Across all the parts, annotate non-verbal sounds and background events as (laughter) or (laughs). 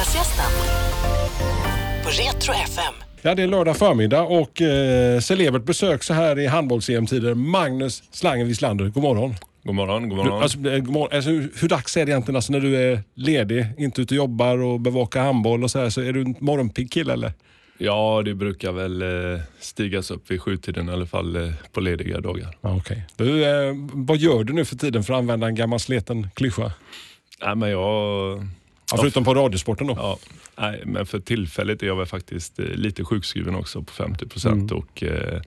Fredagsgästen på Retro FM. Ja, det är lördag förmiddag och eh, celebert besök så här i handbolls-EM-tider. Magnus Slangen Wislander, god morgon. God morgon, god Du, morgon. alltså, eh, god morgon. Alltså, hur, hur dags är det egentligen alltså, när du är ledig, inte ute och jobbar och bevakar handboll och så här, så är du en morgonpigg kille eller? Ja, det brukar väl eh, stigas upp vid sjutiden i alla fall eh, på lediga dagar. Ja, okay. du, vad gör du nu för tiden för att använda en gammal sleten klyscha? Nej, men jag... Ja, förutom på Radiosporten då. Ja, nej, men för tillfället är jag väl faktiskt eh, lite sjukskriven också på 50 procent Mm. och eh,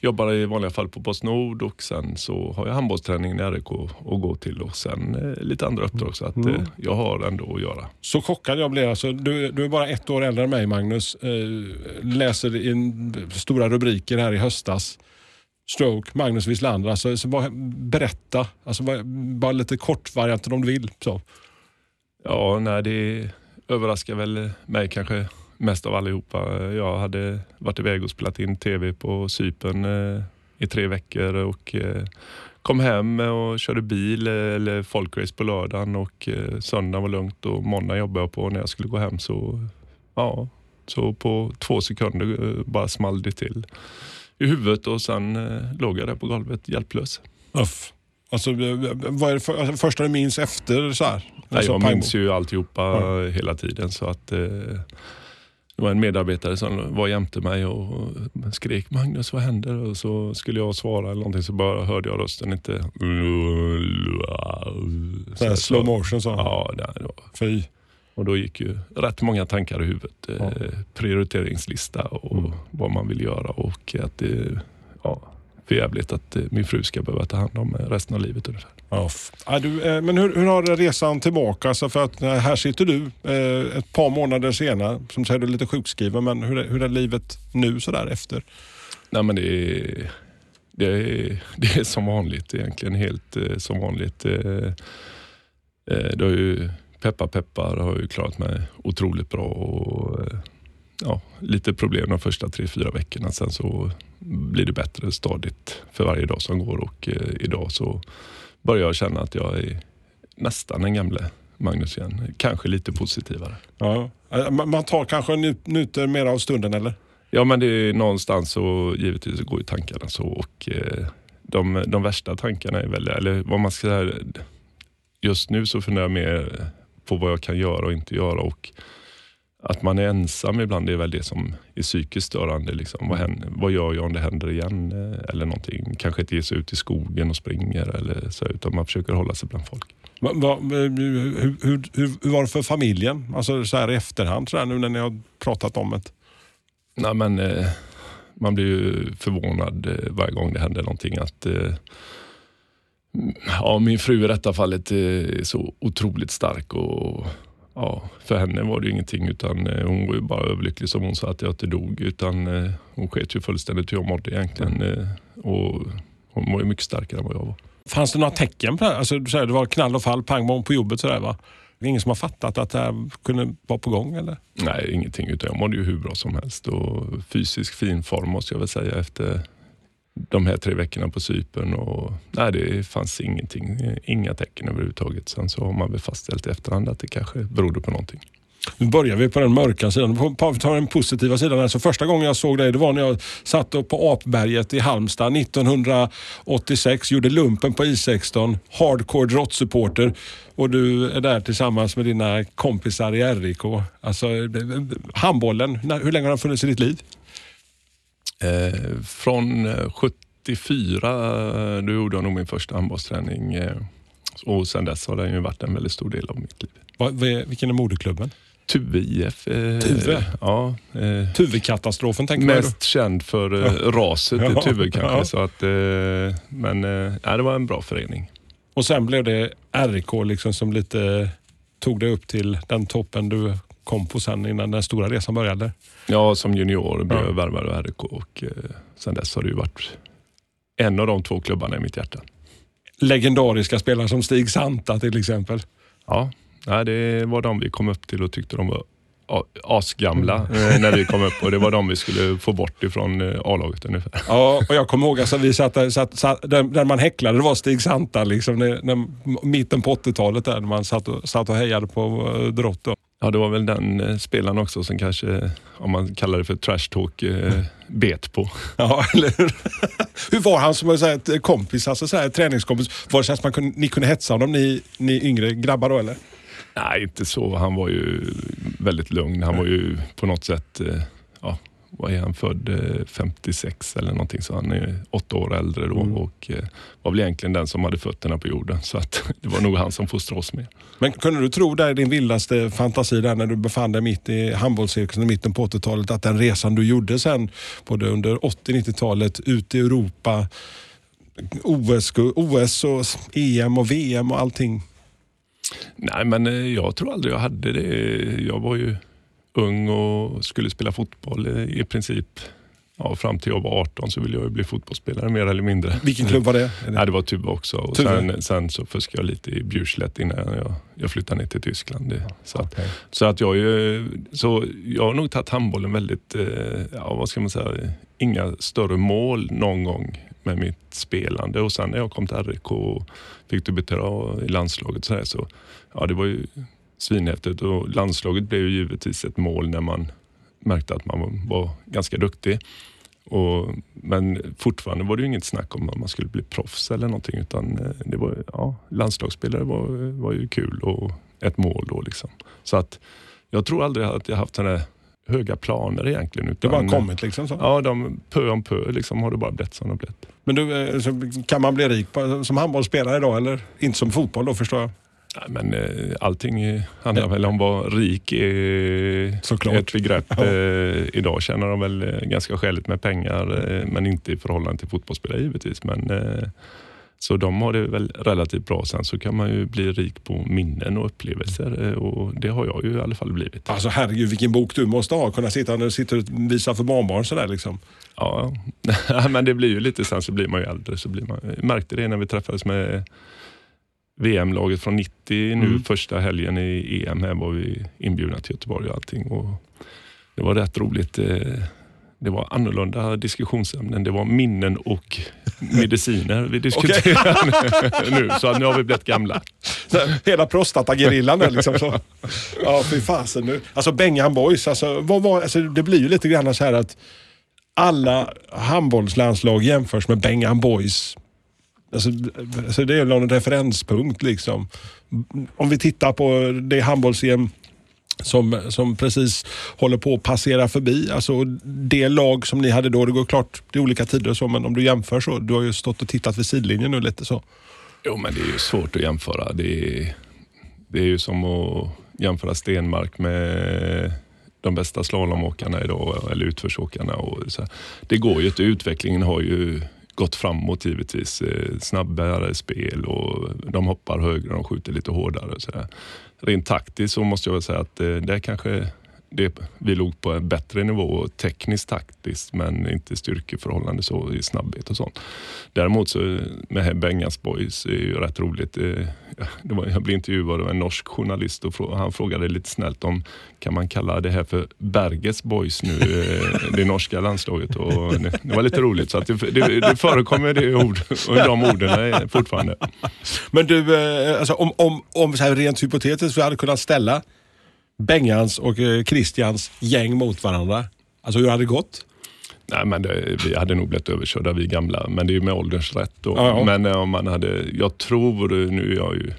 jobbar i vanliga fall på Postnord och sen så har jag handbollsträning i RIK att gå till och sen eh, lite andra uppdrag så att Mm. eh, jag har ändå att göra. Så chockad jag blev. Alltså, du, du är bara ett år äldre än mig Magnus. Eh, läser i en, stora rubriker här i höstas. Stroke, Magnus Wislander. Alltså, så bara, berätta, alltså, bara, bara lite kortvarianter om du vill. Så. Ja, nej, det överraskar väl mig kanske mest av allihopa. Jag hade varit iväg och spelat in tv på Cypern eh, i tre veckor och eh, kom hem och körde bil eh, eller folkrace på lördagen och söndagen var lugnt och måndag jobbade jag på när jag skulle gå hem så, ja, så på två sekunder bara small det till i huvudet och sen låg jag där på golvet hjälplös. Uff. Alltså, eh, vad är det för, alltså, första du minns efter så här? Alltså, jag minns ju alltihopa hela tiden så att eh, det var en medarbetare som var jämte mig och skrek Magnus vad händer? Och så skulle jag svara eller någonting så bara hörde jag rösten inte. så här, slow motion så. Ja, det det var. Fy. och då gick ju rätt många tankar i huvudet. Eh, Ja. Prioriteringslista och Mm. vad man vill göra och att det ja, för jävligt att eh, min fru ska behöva ta hand om eh, resten av livet ungefär. Ja, du, eh, men hur, hur har resan tillbaka? Alltså för att här sitter du ett par månader senare. Som säger du är lite sjukskriven, men hur är, hur är livet nu så där efter? Nej men det är, det är, det är som vanligt egentligen. Helt som vanligt. Det har ju, peppar peppar har ju klarat mig otroligt bra. Och, ja, lite problem de första tre, fyra veckorna. Sen så blir det bättre stadigt för varje dag som går och eh, idag så börjar jag känna att jag är nästan den gamle Magnus igen. Kanske lite positivare. Ja. Eh, Man tar kanske njuter mer av stunden eller? Ja men det är någonstans så givetvis går ju tankarna så och eh, de, de värsta tankarna är väl, eller vad man ska säga, just nu så funderar jag mer på vad jag kan göra och inte göra och att man är ensam ibland det är väl det som är psykiskt störande. Liksom. Vad, händer, vad gör jag om det händer igen eh, eller någonting? Kanske inte ge sig ut i skogen och springer eller så utan man försöker hålla sig bland folk. Va, va, eh, hur, hur, hur, var det för familjen? Alltså så här i efterhand så här, nu när ni har pratat om det. Nej, men, eh, man blir ju förvånad eh, varje gång det händer någonting. Att, eh, ja, min fru i detta fallet är så otroligt stark och ja, för henne var det ju ingenting utan eh, hon var ju bara överlycklig som hon sa att jag inte dog. Utan eh, hon sket ju fullständigt hur jag mådde egentligen. Eh, och hon var ju mycket starkare än vad jag var. Fanns det några tecken på det? Alltså, det var knall och fall, pang bom på jobbet sådär va? Det är ingen som har fattat att det här kunde vara på gång eller? Nej, ingenting. Utan jag mådde ju hur bra som helst och fysisk fin form måste jag väl säga efter de här tre veckorna på Cypern. Och, nej, det fanns ingenting, inga tecken överhuvudtaget. Sen så har man väl fastställt i efterhand att det kanske berodde på någonting. Nu börjar vi på den mörka sidan. På- på- Vi tar den positiva sidan. Alltså första gången jag såg dig det var när jag satt upp på Apberget i Halmstad 1986. Gjorde lumpen på I16. Hardcore drottsupporter. Och du är där tillsammans med dina kompisar i RIK. Alltså, handbollen, hur länge har den funnits i ditt liv? Eh, från eh, 74, eh, då gjorde jag nog min första handbollsträning. Eh, och sen dess har den ju varit en väldigt stor del av mitt liv. Är- Vilken är moderklubben? Tuve IF. Eh, Tuve? Ja. Eh, Tuvekatastrofen tänker man. Mest känd för eh, raset Ja. i Tuve kanske. Ja. Så att, eh, men eh, det var en bra förening. Och sen blev det RIK liksom som lite tog dig upp till den toppen du kom på sen innan den stora resan började. Ja, som junior blev Ja. jag värvad av RIK och eh, sen dess har det ju varit en av de två klubbarna i mitt hjärta. Legendariska spelare som Stig Santa till exempel. Ja, nej, det var de vi kom upp till och tyckte de var asgamla eh, när vi kom upp och det var de vi skulle få bort ifrån eh, A-laget ungefär. Ja, och jag kommer ihåg alltså, vi satt, där- satt, satt, där, där man häcklade, det var Stig Santa liksom, när, när, mitten på 80-talet där när man satt och, satt och hejade på Drott. Ja, det var väl den eh, spelaren också som kanske, om man kallar det för trash talk, eh, bet på. (laughs) Ja, eller hur? (laughs) Hur var han som så här, ett kompis, alltså så här, träningskompis? Var det så att man kunde, ni kunde hetsa honom, ni, ni yngre grabbar då eller? Nej, inte så. Han var ju väldigt lugn. Han var ju på något sätt, eh, ja, vad är han född? Eh, 56 eller någonting, så han är åtta år äldre då och eh, var väl egentligen den som hade fötterna på jorden. (laughs) Så att det var nog han som fostrade oss mer. Men kunde du tro där i din vildaste fantasi där när du befann dig mitt i handbollscirkusen i mitten på 80-talet att den resan du gjorde sen både under 80-90-talet ut i Europa, OS, OS och EM och VM och allting. Nej, men eh, jag tror aldrig jag hade det. Jag var ju ung och skulle spela fotboll i princip. Ja, fram till jag var 18 så ville jag ju bli fotbollsspelare mer eller mindre. Vilken klubb var det? (laughs) Nej, det var Tuva också. Och Tuva. sen, sen så fuskade jag lite i Bjurslätt innan jag, jag flyttade ner till Tyskland. Så, att, så att jag, så jag har nog tagit handbollen väldigt, eh, ja, vad ska man säga, inga större mål någon gång med mitt spelande. Och sen när jag kom till RIK och fick debutera i landslaget så, här, så ja, det var ju svinhäftigt. Och landslaget blev ju givetvis ett mål när man märkte att man var, ganska duktig. Och, men fortfarande var det ju inget snack om att man skulle bli proffs eller någonting. Utan eh, det var, ja, landslagsspelare var, var ju kul och ett mål då. Liksom. Så att jag tror aldrig att jag haft sådana höga planer egentligen. Det Utan, har bara kommit liksom så. Ja, de, pö om pö liksom, har det bara blivit som det blivit. Men du, eh, kan man bli rik på, som handbollsspelare idag eller? Inte som fotboll då förstår jag. Nej, men eh, allting eh, handlar väl om vad rik är Såklart. ett begrepp. Eh, idag tjänar de väl eh, ganska skäligt med pengar, eh, men inte i förhållande till fotbollsspelare givetvis. Men, eh, så de har det väl relativt bra. Sen så kan man ju bli rik på minnen och upplevelser och det har jag ju i alla fall blivit. Alltså herregud vilken bok du måste ha. Kunna sitta när du sitter och visar för barnbarn sådär liksom. Ja, (laughs) men det blir ju lite sen så blir man ju äldre. Så blir man, jag märkte det när vi träffades med VM-laget från 90 nu Mm. första helgen i EM. Här var vi inbjudna till Göteborg och allting. Och det var rätt roligt. eh, Det var annorlunda diskussionsämnen. Det var minnen och mediciner vi diskuterade (laughs) (laughs) nu. Så nu har vi blivit gamla. Hela prostatagerillan där liksom. Så. Ja, fy fasen nu. Alltså Bengan Boys, alltså, vad var, alltså, det blir ju lite grann så här att alla handbollslandslag jämförs med Bengan Boys. Alltså, det är någon referenspunkt liksom. Om vi tittar på det handbolls som, som precis håller på att passera förbi. Alltså det lag som ni hade då, det går klart, det är olika tider och så, men om du jämför så, du har ju stått och tittat vid sidlinjen nu lite så. Jo, men det är ju svårt att jämföra. Det är, det är ju som att jämföra Stenmark med de bästa slalomåkarna idag, eller utförsåkarna. Och så. Det går ju inte. Utvecklingen har ju gått framåt givetvis. Eh, snabbare spel och de hoppar högre, de skjuter lite hårdare. Så. Rent taktiskt så måste jag väl säga att eh, det kanske det, vi låg på en bättre nivå tekniskt taktiskt men inte styrkeförhållande så i snabbhet och sånt. Däremot så med här Bengas Boys är ju rätt roligt. Eh, det var, jag blev intervjuad av en norsk journalist och frå- han frågade lite snällt om kan man kalla det här för Bergets Boys nu, eh, det norska landslaget. Och det, det var lite roligt så att det, det, det förekommer det ord, och de orden fortfarande. Men du, eh, alltså, om, om, om så här rent hypotetiskt vi hade kunnat ställa Bengans och eh, Christians gäng mot varandra. Alltså hur hade det gått? Nej, men det, vi hade nog blivit överkörda vi gamla, men det är ju med ålderns rätt. Då. Ja, ja. Men eh, om man hade, jag tror, nu är jag ju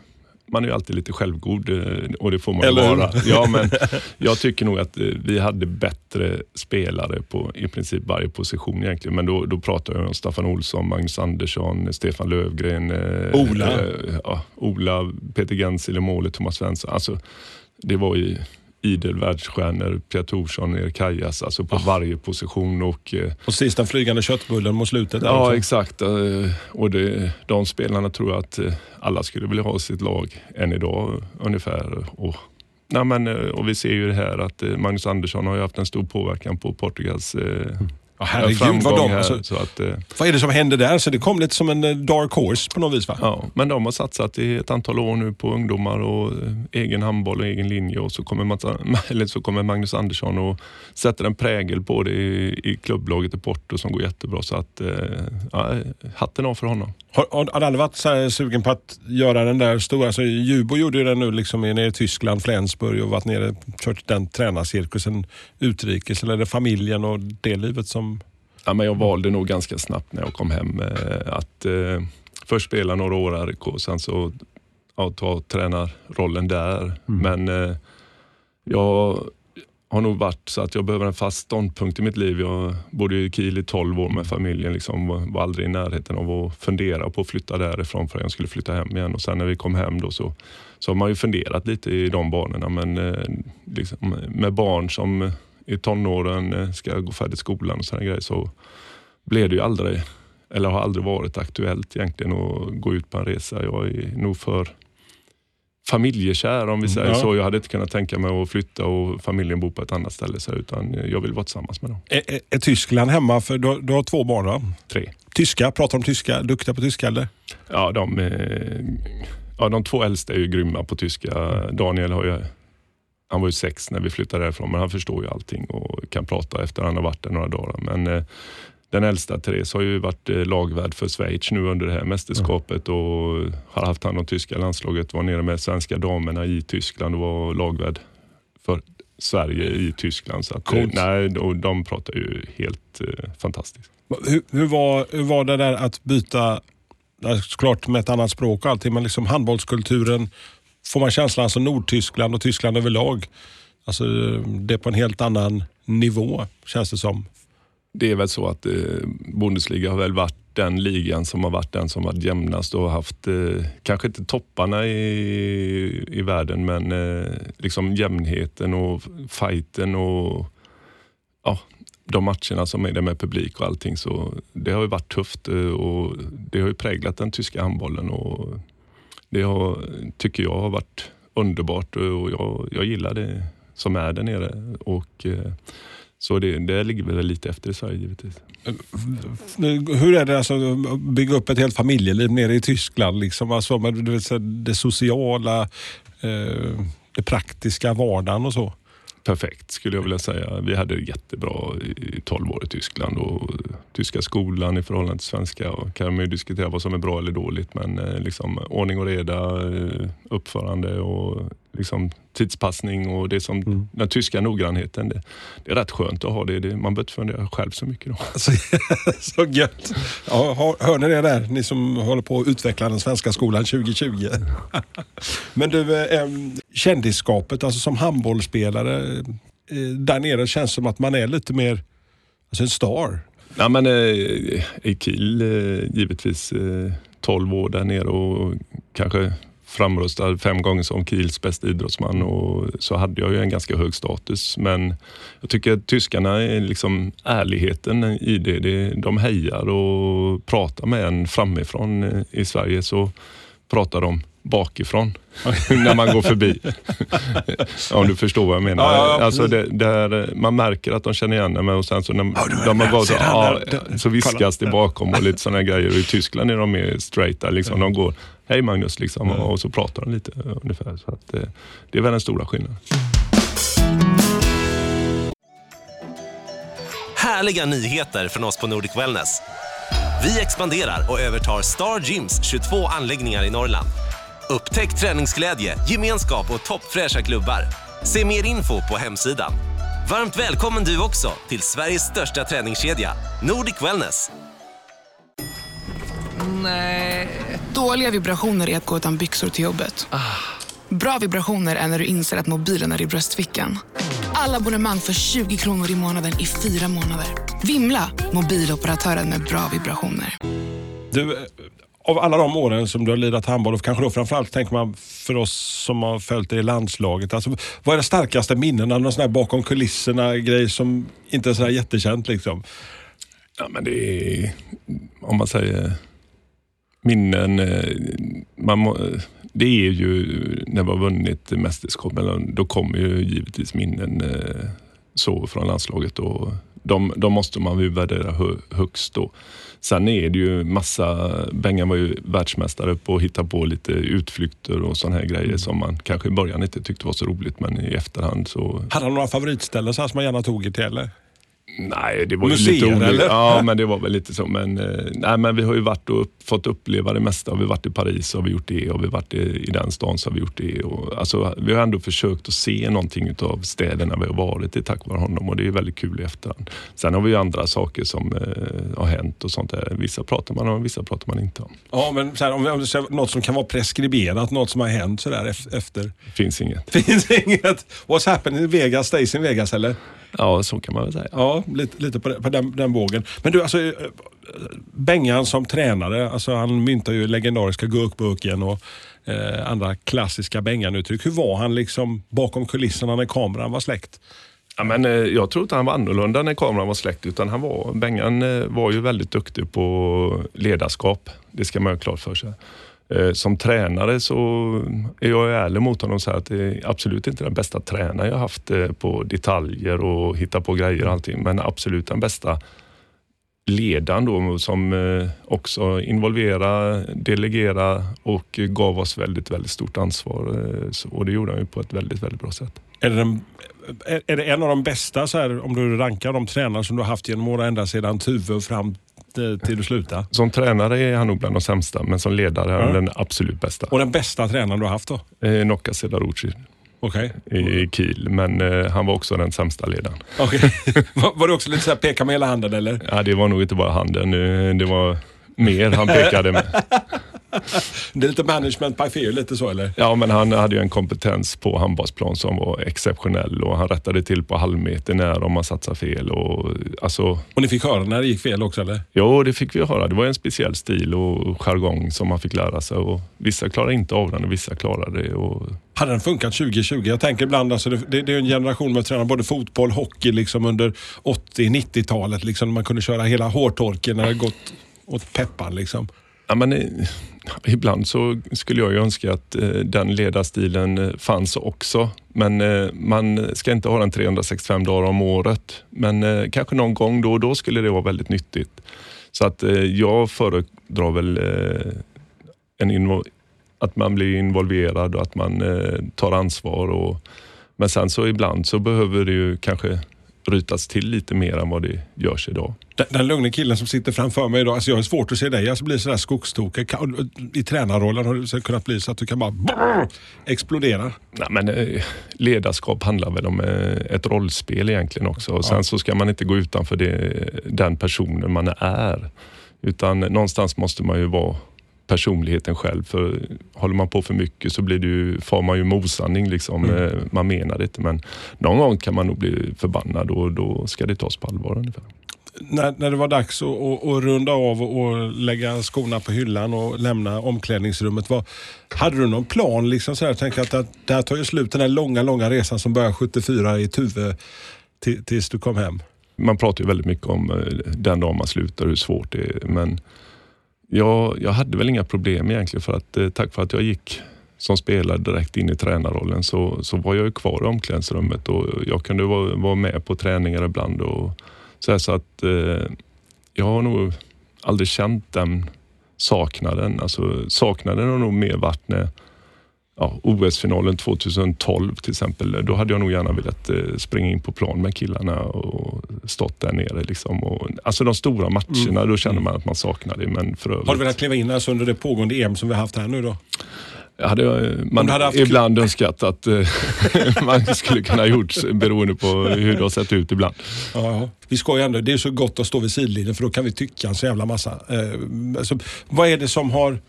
man är ju alltid lite självgod eh, och det får man Eller vara. Ja, men (laughs) jag tycker nog att vi hade bättre spelare på i princip varje position egentligen. Men då, då pratar jag om Staffan Olsson, Magnus Andersson, Stefan Lövgren, Ola. eh, ja, Ola, Peter Gensel i målet, Thomas Svensson. Alltså, det var ju idel världsstjärnor, Pia Thorsson, Erik Kajas, alltså på varje position. och eh, Och sist den flygande köttbullen mot slutet. Ja, också. exakt. Eh, Och det, de spelarna tror jag att eh, alla skulle vilja ha i sitt lag än idag ungefär. Och, nej men, och vi ser ju det här att Magnus Andersson har ju haft en stor påverkan på Portugals eh, Ja, herregud, vad de- här. alltså- så att, eh, Vad är det som händer där? Så det kom lite som en eh, dark horse på något vis va? Ja, men de har satsat i ett antal år nu på ungdomar och eh, egen handboll och egen linje och så kommer, Mats, (laughs) eller så kommer Magnus Andersson och sätter en prägel på det i, i klubblaget i Porto som går jättebra. Så att, eh, ja, hatten av för honom. Har, har har aldrig varit så sugen på att göra den där stora, alltså Djurbo gjorde ju det nu liksom nere i Tyskland, Flensburg och varit nere kört den tränarcirkusen utrikes. Eller är det familjen och det livet som... Ja, men jag valde nog ganska snabbt när jag kom hem eh, att eh, först spela några år i RIK och sen så ja, ta tränarrollen där. Men eh, jag har nog varit så att jag behöver en fast ståndpunkt i mitt liv. Jag bodde i Kiel i 12 år med familjen. Liksom, var var aldrig i närheten av att fundera på att flytta därifrån för att jag skulle flytta hem igen. Och sen när vi kom hem då så, så har man ju funderat lite i de banorna. Men eh, liksom, med barn som i tonåren eh, ska gå färdigt skolan och sådana grejer så blev det ju aldrig, eller har aldrig varit aktuellt egentligen att gå ut på en resa. Jag är nog för familjekär om vi säger Ja. så. Jag hade inte kunnat tänka mig att flytta och familjen bo på ett annat ställe. Så, utan jag vill vara tillsammans med dem. Är, är, är Tyskland hemma? För du, du har två barn va? Tre. Tyska, pratar de tyska? Duktiga på tyska eller? Ja, de, eh, ja, de två äldsta är ju grymma på tyska. Daniel har ju, han var ju sex när vi flyttade därifrån, men han förstår ju allting och kan prata efter han har varit där några dagar. Men eh, den äldsta, Therese, har ju varit eh, lagvärd för Schweiz nu under det här mästerskapet och har haft hand om tyska landslaget. Var nere med svenska damerna i Tyskland och var lagvärd för Sverige i Tyskland. Så att, eh, Coolt. nej, och de pratar ju helt eh, fantastiskt. Hur, hur, var, hur var det där att byta, såklart med ett annat språk och allting, men liksom handbollskulturen, får man känslan, som Nordtyskland och Tyskland överlag, alltså det är på en helt annan nivå känns det som. Det är väl så att eh, Bundesliga har väl varit den ligan som har varit den som varit jämnast och haft, eh, kanske inte topparna i, i världen, men eh, liksom jämnheten och fighten och ja, de matcherna som är där med publik och allting. Så det har ju varit tufft eh, och det har ju präglat den tyska handbollen och det har, tycker jag har varit underbart och jag, jag gillar det som är där nere. Och, eh, så det, det ligger väl lite efter i Sverige givetvis. Hur är det alltså, att bygga upp ett helt familjeliv nere i Tyskland? Liksom, alltså, det sociala, eh, det praktiska, vardagen och så. Perfekt skulle jag vilja säga. Vi hade det jättebra i 12 år i Tyskland och eh, tyska skolan i förhållande till svenska. Och kan man ju diskutera vad som är bra eller dåligt men eh, liksom, ordning och reda, eh, uppförande och liksom, tidspassning och det som, den tyska noggrannheten. Det, det är rätt skönt att ha det. det man behöver inte fundera själv så mycket. Då. (laughs) Så, så gött. Ja, hör, hör ni det där, ni som håller på att utveckla den svenska skolan 2020? (laughs) Men du, eh, kändisskapet, alltså som handbollsspelare, eh, där nere känns som att man är lite mer, alltså en star. Ja, men, eh, I Kiel eh, givetvis eh, 12 år där nere och kanske framröstad fem gånger som Kiels bästa idrottsman och så hade jag ju en ganska hög status. Men jag tycker att tyskarna är liksom ärligheten i det. det de hejar och pratar med en framifrån. I Sverige så pratar de bakifrån (laughs) när man går förbi. (laughs) Om du förstår vad jag menar. Ja, ja, alltså det, där man märker att de känner igen mig och sen så när Ja, de har gått, ja, så viskas det bakom och lite sådana grejer. Och I Tyskland är de mer straighta. Liksom. De går, hej Magnus, liksom, och så pratar de lite eh, ungefär. Så att, eh, det är väl den stora skillnaden. Härliga nyheter från oss på Nordic Wellness. Vi expanderar och övertar Star Gyms 22 anläggningar i Norrland. Upptäck träningsglädje, gemenskap och toppfräscha klubbar. Se mer info på hemsidan. Varmt välkommen du också till Sveriges största träningskedja, Nordic Wellness. Dåliga vibrationer är att gå utan byxor till jobbet. Bra vibrationer är när du inser att mobilen är i bröstfickan. Alla abonnemang för 20 kronor i månaden i fyra månader. Vimla! Mobiloperatören med bra vibrationer. Du, eh, av alla de åren som du har lirat handboll och kanske då framförallt tänker man för oss som har följt det i landslaget. Alltså, vad är det starkaste minnena? Någon sån här bakom kulisserna grej som inte är så här jättekänt liksom? Ja, men det är, om man säger minnen. eh, Man det är ju när vi har vunnit mästerskap, eller då kommer ju givetvis minnen eh, så från landslaget. Och de, de måste man ju värdera hö, högst då. Sen är det ju massa, Bengan var ju världsmästare på att hitta på lite utflykter och sådana här grejer som man kanske i början inte tyckte var så roligt men i efterhand så Hade han några favoritställen så här som man gärna tog er till eller? Nej, det var Museer, lite olika. eller? Ja, men det var väl lite så. Men, eh, nej, men vi har ju varit och upp, fått uppleva det mesta. Har vi varit i Paris har vi gjort det. Har vi varit i, i den stan så har vi gjort det. Och, alltså, vi har ändå försökt att se någonting av städerna vi har varit i tack vare honom och det är väldigt kul i efterhand. Sen har vi ju andra saker som eh, har hänt och sånt där. Vissa pratar man om, vissa pratar man inte om. Ja, men så här, om, om det är något som kan vara preskriberat, något som har hänt sådär ef- efter. Finns inget. Finns (laughs) inget What's happened in Vegas stays in Vegas eller? Ja, så kan man väl säga. Ja, lite, lite på, den, på den, den vågen. Men du, alltså eh, Bengan som tränare, alltså han myntar ju legendariska gurkburken och eh, andra klassiska Bengan-uttryck. Hur var han liksom bakom kulisserna när kameran var släckt? Ja, men, eh, jag tror inte han var annorlunda när kameran var släckt utan han var, Bengan eh, var ju väldigt duktig på ledarskap. Det ska man ha klart för sig. Eh, som tränare så är jag ärlig mot honom och säger att det är absolut inte den bästa tränaren jag haft eh, på detaljer och hitta på grejer och allting. Men absolut den bästa ledaren då som eh, också involvera, delegera och gav oss väldigt, väldigt stort ansvar. Och det gjorde han ju på ett väldigt, väldigt bra sätt. Är det, den, är, är det en av de bästa, så här, om du rankar de tränare som du har haft genom åren, ända sedan Tuve och fram till, till du slutade? Som tränare är han nog bland de sämsta, men som ledare är han Ja. den absolut bästa. Och den bästa tränaren du har haft då? Eh, Nocca Sedarucci Okej. i Kiel, men eh, han var också den sämsta ledaren. Okej. (laughs) var, var det också lite så här peka med hela handen eller? Ja, det var nog inte bara handen, eh, det var mer han pekade med. (laughs) Det är lite management by fear, lite så eller? Ja, men han hade ju en kompetens på handbollsplan som var exceptionell och han rättade till på halvmeter när om man satsade fel. Och, alltså, Och ni fick höra när det gick fel också eller? jo, det fick vi höra. Det var en speciell stil och jargong som man fick lära sig. Och vissa klarade inte av den och vissa klarade det. Och, Hade den funkat 2020? Jag tänker ibland, alltså det, det, är en generation med tränare både fotboll, hockey liksom under 80-90-talet. Liksom, man kunde köra hela hårtorken när det gått åt peppan. Liksom. Ja, men, eh, ibland så skulle jag ju önska att eh, den ledarstilen eh, fanns också. Men eh, man ska inte ha den 365 dagar om året. Men eh, kanske någon gång då och då skulle det vara väldigt nyttigt. Så att eh, jag föredrar väl eh, en att man blir involverad och att man eh, tar ansvar. Och, men sen så ibland så behöver det ju kanske rytas till lite mer än vad det görs idag. Den, den lugna killen som sitter framför mig idag, alltså jag har svårt att se dig alltså bli sådär skogstokig. I tränarrollen har så kunnat bli så att du kan bara brrr, explodera. Nej, men, eh, ledarskap handlar väl om eh, ett rollspel egentligen också. Och sen så ska man inte gå utanför det, den personen man är. Utan någonstans måste man ju vara personligheten själv. För håller man på för mycket så blir det ju, far man ju med osanning. Liksom. Eh, Man menar det inte men någon gång kan man nog bli förbannad och då ska det tas på allvar ungefär. När, när det var dags att, att, att runda av och, lägga skorna på hyllan och lämna omklädningsrummet. Vad, hade du någon plan? Liksom sådär, tänk att det, här tar ju slut, den här långa, långa resan som började 74 i Tuve till, tills du kom hem. man pratar ju väldigt mycket om eh, den dag man slutar, hur svårt det är. Men jag, jag hade väl inga problem egentligen för att eh, tack för att jag gick som spelare direkt in i tränarrollen så, så var jag ju kvar i omklädningsrummet och jag kunde vara, vara med på träningar ibland. Och så, här, så att eh, jag har nog aldrig känt den saknaden. Alltså, saknaden har nog mer varit när ja, OS-finalen 2012 till exempel. Då hade jag nog gärna velat eh, springa in på plan med killarna och stått där nere. Liksom. Och, alltså de stora matcherna, då känner man att man saknar det. Men för övrigt, Har du velat kliva in alltså under det pågående EM som vi har haft här nu då? hade, eh, man hade haft ibland önskat att eh, (laughs) man skulle kunna gjort beroende på hur det har sett ut ibland. Ja. Vi ska ju ändå, det är så gott att stå vid sidlinjen för då kan vi tycka en så jävla massa. Alltså, vad är det som har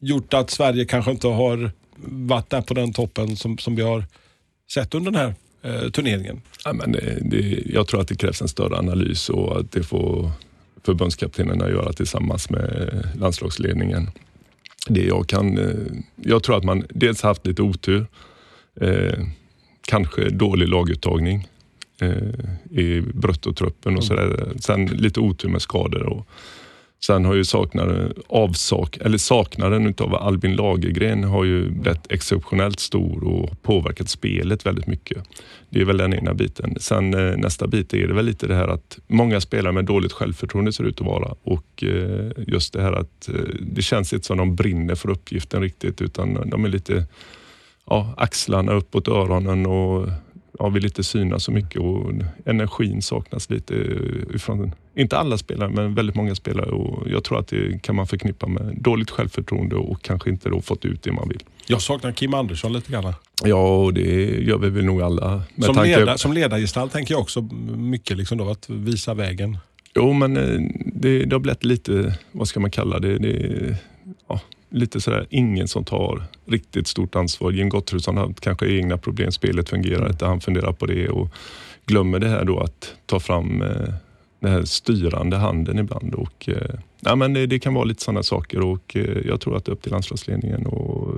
gjort att Sverige kanske inte har varit där på den toppen som, som vi har sett under den här eh, turneringen? Ja, men det, det, jag tror att det krävs en större analys och att det får förbundskaptenerna göra tillsammans med landslagsledningen. Det jag kan, eh, jag tror att man dels haft lite otur, eh, kanske dålig laguttagning eh, i bruttotruppen och sådär. Sen lite otur med skador. Och, Sen har ju saknaden, avsak, eller saknaden utav Albin Lagergren har ju blivit exceptionellt stor och påverkat spelet väldigt mycket. Det är väl den ena biten. Sen eh, nästa bit är det väl lite det här att många spelare med dåligt självförtroende ser ut att vara och eh, just det här att eh, det känns inte som de brinner för uppgiften riktigt utan de är lite ja, axlarna uppåt öronen och ja, vill inte synas så mycket och energin saknas lite ifrån, inte alla spelare, men väldigt många spelare och jag tror att det kan man förknippa med dåligt självförtroende och kanske inte då fått ut det man vill. Jag saknar Kim Andersson lite grann. Ja, och det gör vi väl nog alla. Som, tanke... leda, som ledargestalt tänker jag också mycket liksom då, att visa vägen. Jo, men eh, det, det har blivit lite, vad ska man kalla det, det lite sådär, ingen som tar riktigt stort ansvar. Jim Gottfridsson har kanske egna problem, spelet fungerar inte, han funderar på det och glömmer det här då att ta fram eh, den här styrande handen ibland. Och, eh, ja, men det, det kan vara lite sådana saker och eh, jag tror att det är upp till landslagsledningen och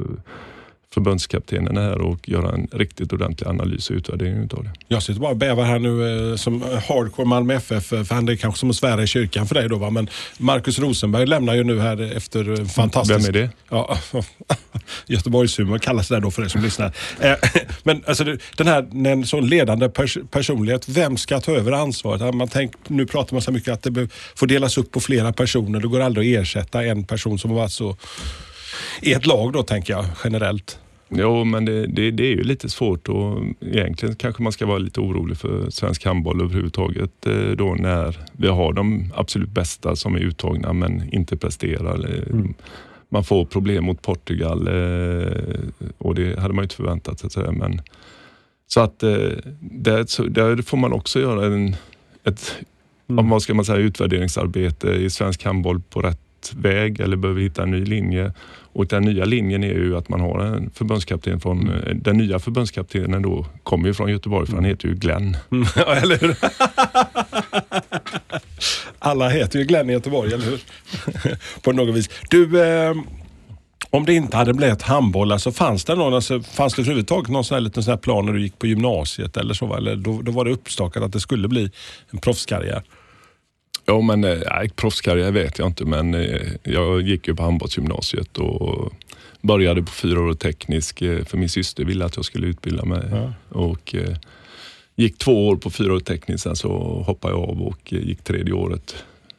förbundskaptenen här och göra en riktigt ordentlig analys och utvärdering utav det. Jag sitter bara och bävar här nu eh, som hardcore Malmö FF, eh, för han är kanske som att svära i kyrkan för dig då va? men Marcus Rosenberg lämnar ju nu här efter fantastisk... Vem är det? Ja, (laughs) Göteborgshumor kallas det då för er som lyssnar. Eh, (laughs) men alltså den här, en sån ledande pers personlighet, vem ska ta över ansvaret? Man tänk, nu pratar man så mycket att det får delas upp på flera personer. Det går aldrig att ersätta en person som har varit så i ett lag då tänker jag generellt. Jo, men det, det, det, är ju lite svårt och egentligen kanske man ska vara lite orolig för svensk handboll överhuvudtaget eh, då när vi har de absolut bästa som är uttagna men inte presterar. Mm. Man får problem mot Portugal eh, och det hade man ju inte förväntat sig. Men, så att eh, där, där får man också göra en, ett mm. vad ska man säga, utvärderingsarbete i svensk handboll på rätt väg eller behöver hitta en ny linje. Och den nya linjen är ju att man har en förbundskapten från, mm. Eh, den nya förbundskaptenen då kommer ju från Göteborg för han heter ju Glenn. Mm, (laughs) ja, eller hur? (laughs) Alla heter ju Glenn i Göteborg, eller hur? (laughs) På något vis. Du, eh, om det inte hade blivit handboll, alltså fanns det någon, alltså, fanns det överhuvudtaget någon sån här liten sån här plan när du gick på gymnasiet eller så? Eller då, då var det uppstakat att det skulle bli en proffskarriär? Ja, men äh, proffskarriär vet jag inte, men äh, jag gick ju på handbollsgymnasiet och började på fyra år teknisk, äh, för min syster ville att jag skulle utbilda mig. Ja. Och, gick två år på fyra år teknisk, sen så hoppade jag av och gick tredje året.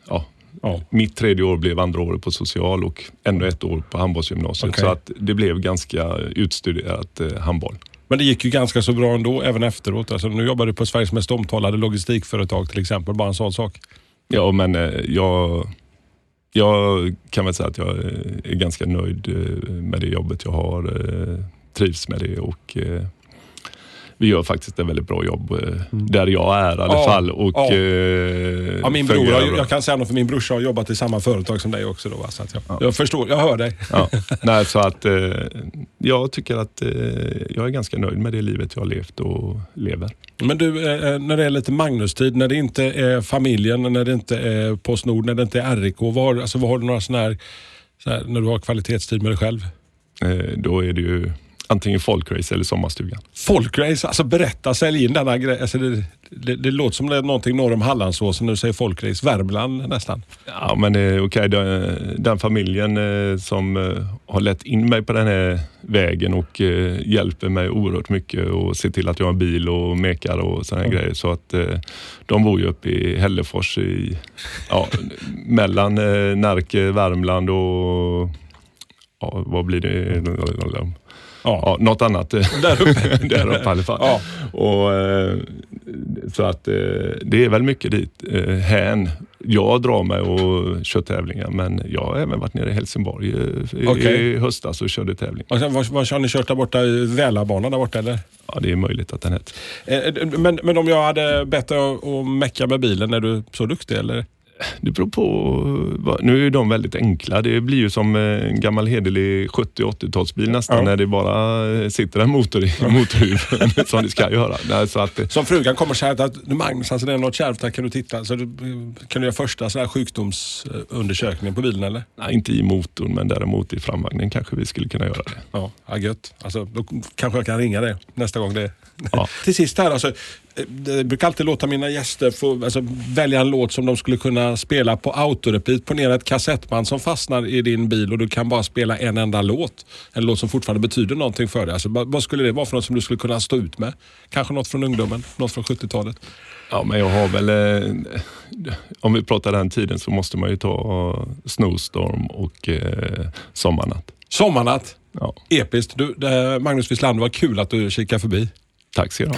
Ja, ja. Mitt tredje år blev andra året på social och ännu ett år på handbollsgymnasiet. Okay. Så att det blev ganska utstuderat handboll. Men det gick ju ganska så bra ändå, även efteråt. Alltså, nu jobbar du på Sveriges mest omtalade logistikföretag till exempel, bara en sån sak. Ja, men eh, jag, jag kan väl säga att jag eh, är ganska nöjd eh, med det jobbet jag har. Trivs med det och vi gör faktiskt ett väldigt bra jobb mm. där jag är i alla ja, fall. Och, ja. Eh, ja, min bror, jag, jag, kan säga något för min brorsa har jobbat i samma företag som dig också. Då, så att jag, ja. jag förstår, jag hör dig. (laughs) Nej, så att, eh, jag tycker att eh, jag är ganska nöjd med det livet jag har levt och lever. Men du, eh, när det är lite Magnus-tid, när det inte är familjen, när det inte är Postnord, när det inte är RIK. Vad, alltså, vad har du några sådana här, så här, när du har kvalitetstid med dig själv? Eh, då är det ju antingen folkrace eller sommarstugan. Folkrace, alltså berätta, sälj in denna grej. Alltså det, det, det, låter som det är någonting norr om Hallandsåsen när du säger folkrace. Värmland nästan. Ja, men okej. Okay, den, den, familjen eh, som eh, har lett in mig på den här vägen och eh, hjälper mig oerhört mycket och ser till att jag har en bil och mekar och sådana mm. grejer. Så att de bor ju uppe i Hällefors, i, ja, mellan Närke, Värmland och ja, vad blir det? Ja. ja, något annat (laughs) där uppe, (laughs) där uppe i alla fall. Ja. Och, eh, så att eh, det är väl mycket dit eh, hän. Jag drar mig och kör tävlingar men jag har även varit nere i Helsingborg i, okay. i höstas och körde tävling. Och sen, var, var har ni kört där borta? Välarbanan där borta eller? Ja, det är möjligt att den heter. Men, men om jag hade bett dig att mecka med bilen, är du så duktig eller? Det beror på. Nu är de väldigt enkla. Det blir ju som en gammal hederlig 70 80-talsbil nästan ja. när det bara sitter en motor i (laughs) motorhuven som det ska göra. Så att, som frugan kommer säga att Magnus, alltså det är något kärvt här, kan du titta? Så du, kan du göra första så här sjukdomsundersökningen på bilen eller? Nej, inte i motorn men däremot i framvagnen kanske vi skulle kunna göra det. Ja, ja gött. Alltså, då kanske jag kan ringa dig nästa gång det. Ja. (laughs) Till sist här, alltså, Jag brukar alltid låta mina gäster få alltså, välja en låt som de skulle kunna spela på autorepeat. Ponera ett kassettband som fastnar i din bil och du kan bara spela en enda låt. En låt som fortfarande betyder någonting för dig. Alltså, vad vad skulle det vara för något som du skulle kunna stå ut med? Kanske något från ungdomen, något från 70-talet. Ja, men jag har väl... Eh, om vi pratar den tiden så måste man ju ta Snowstorm och eh, Sommarnatt. Sommarnatt, Ja, episkt. Du, det, Magnus Wislander, vad kul att du kikar förbi. tack ska du ha.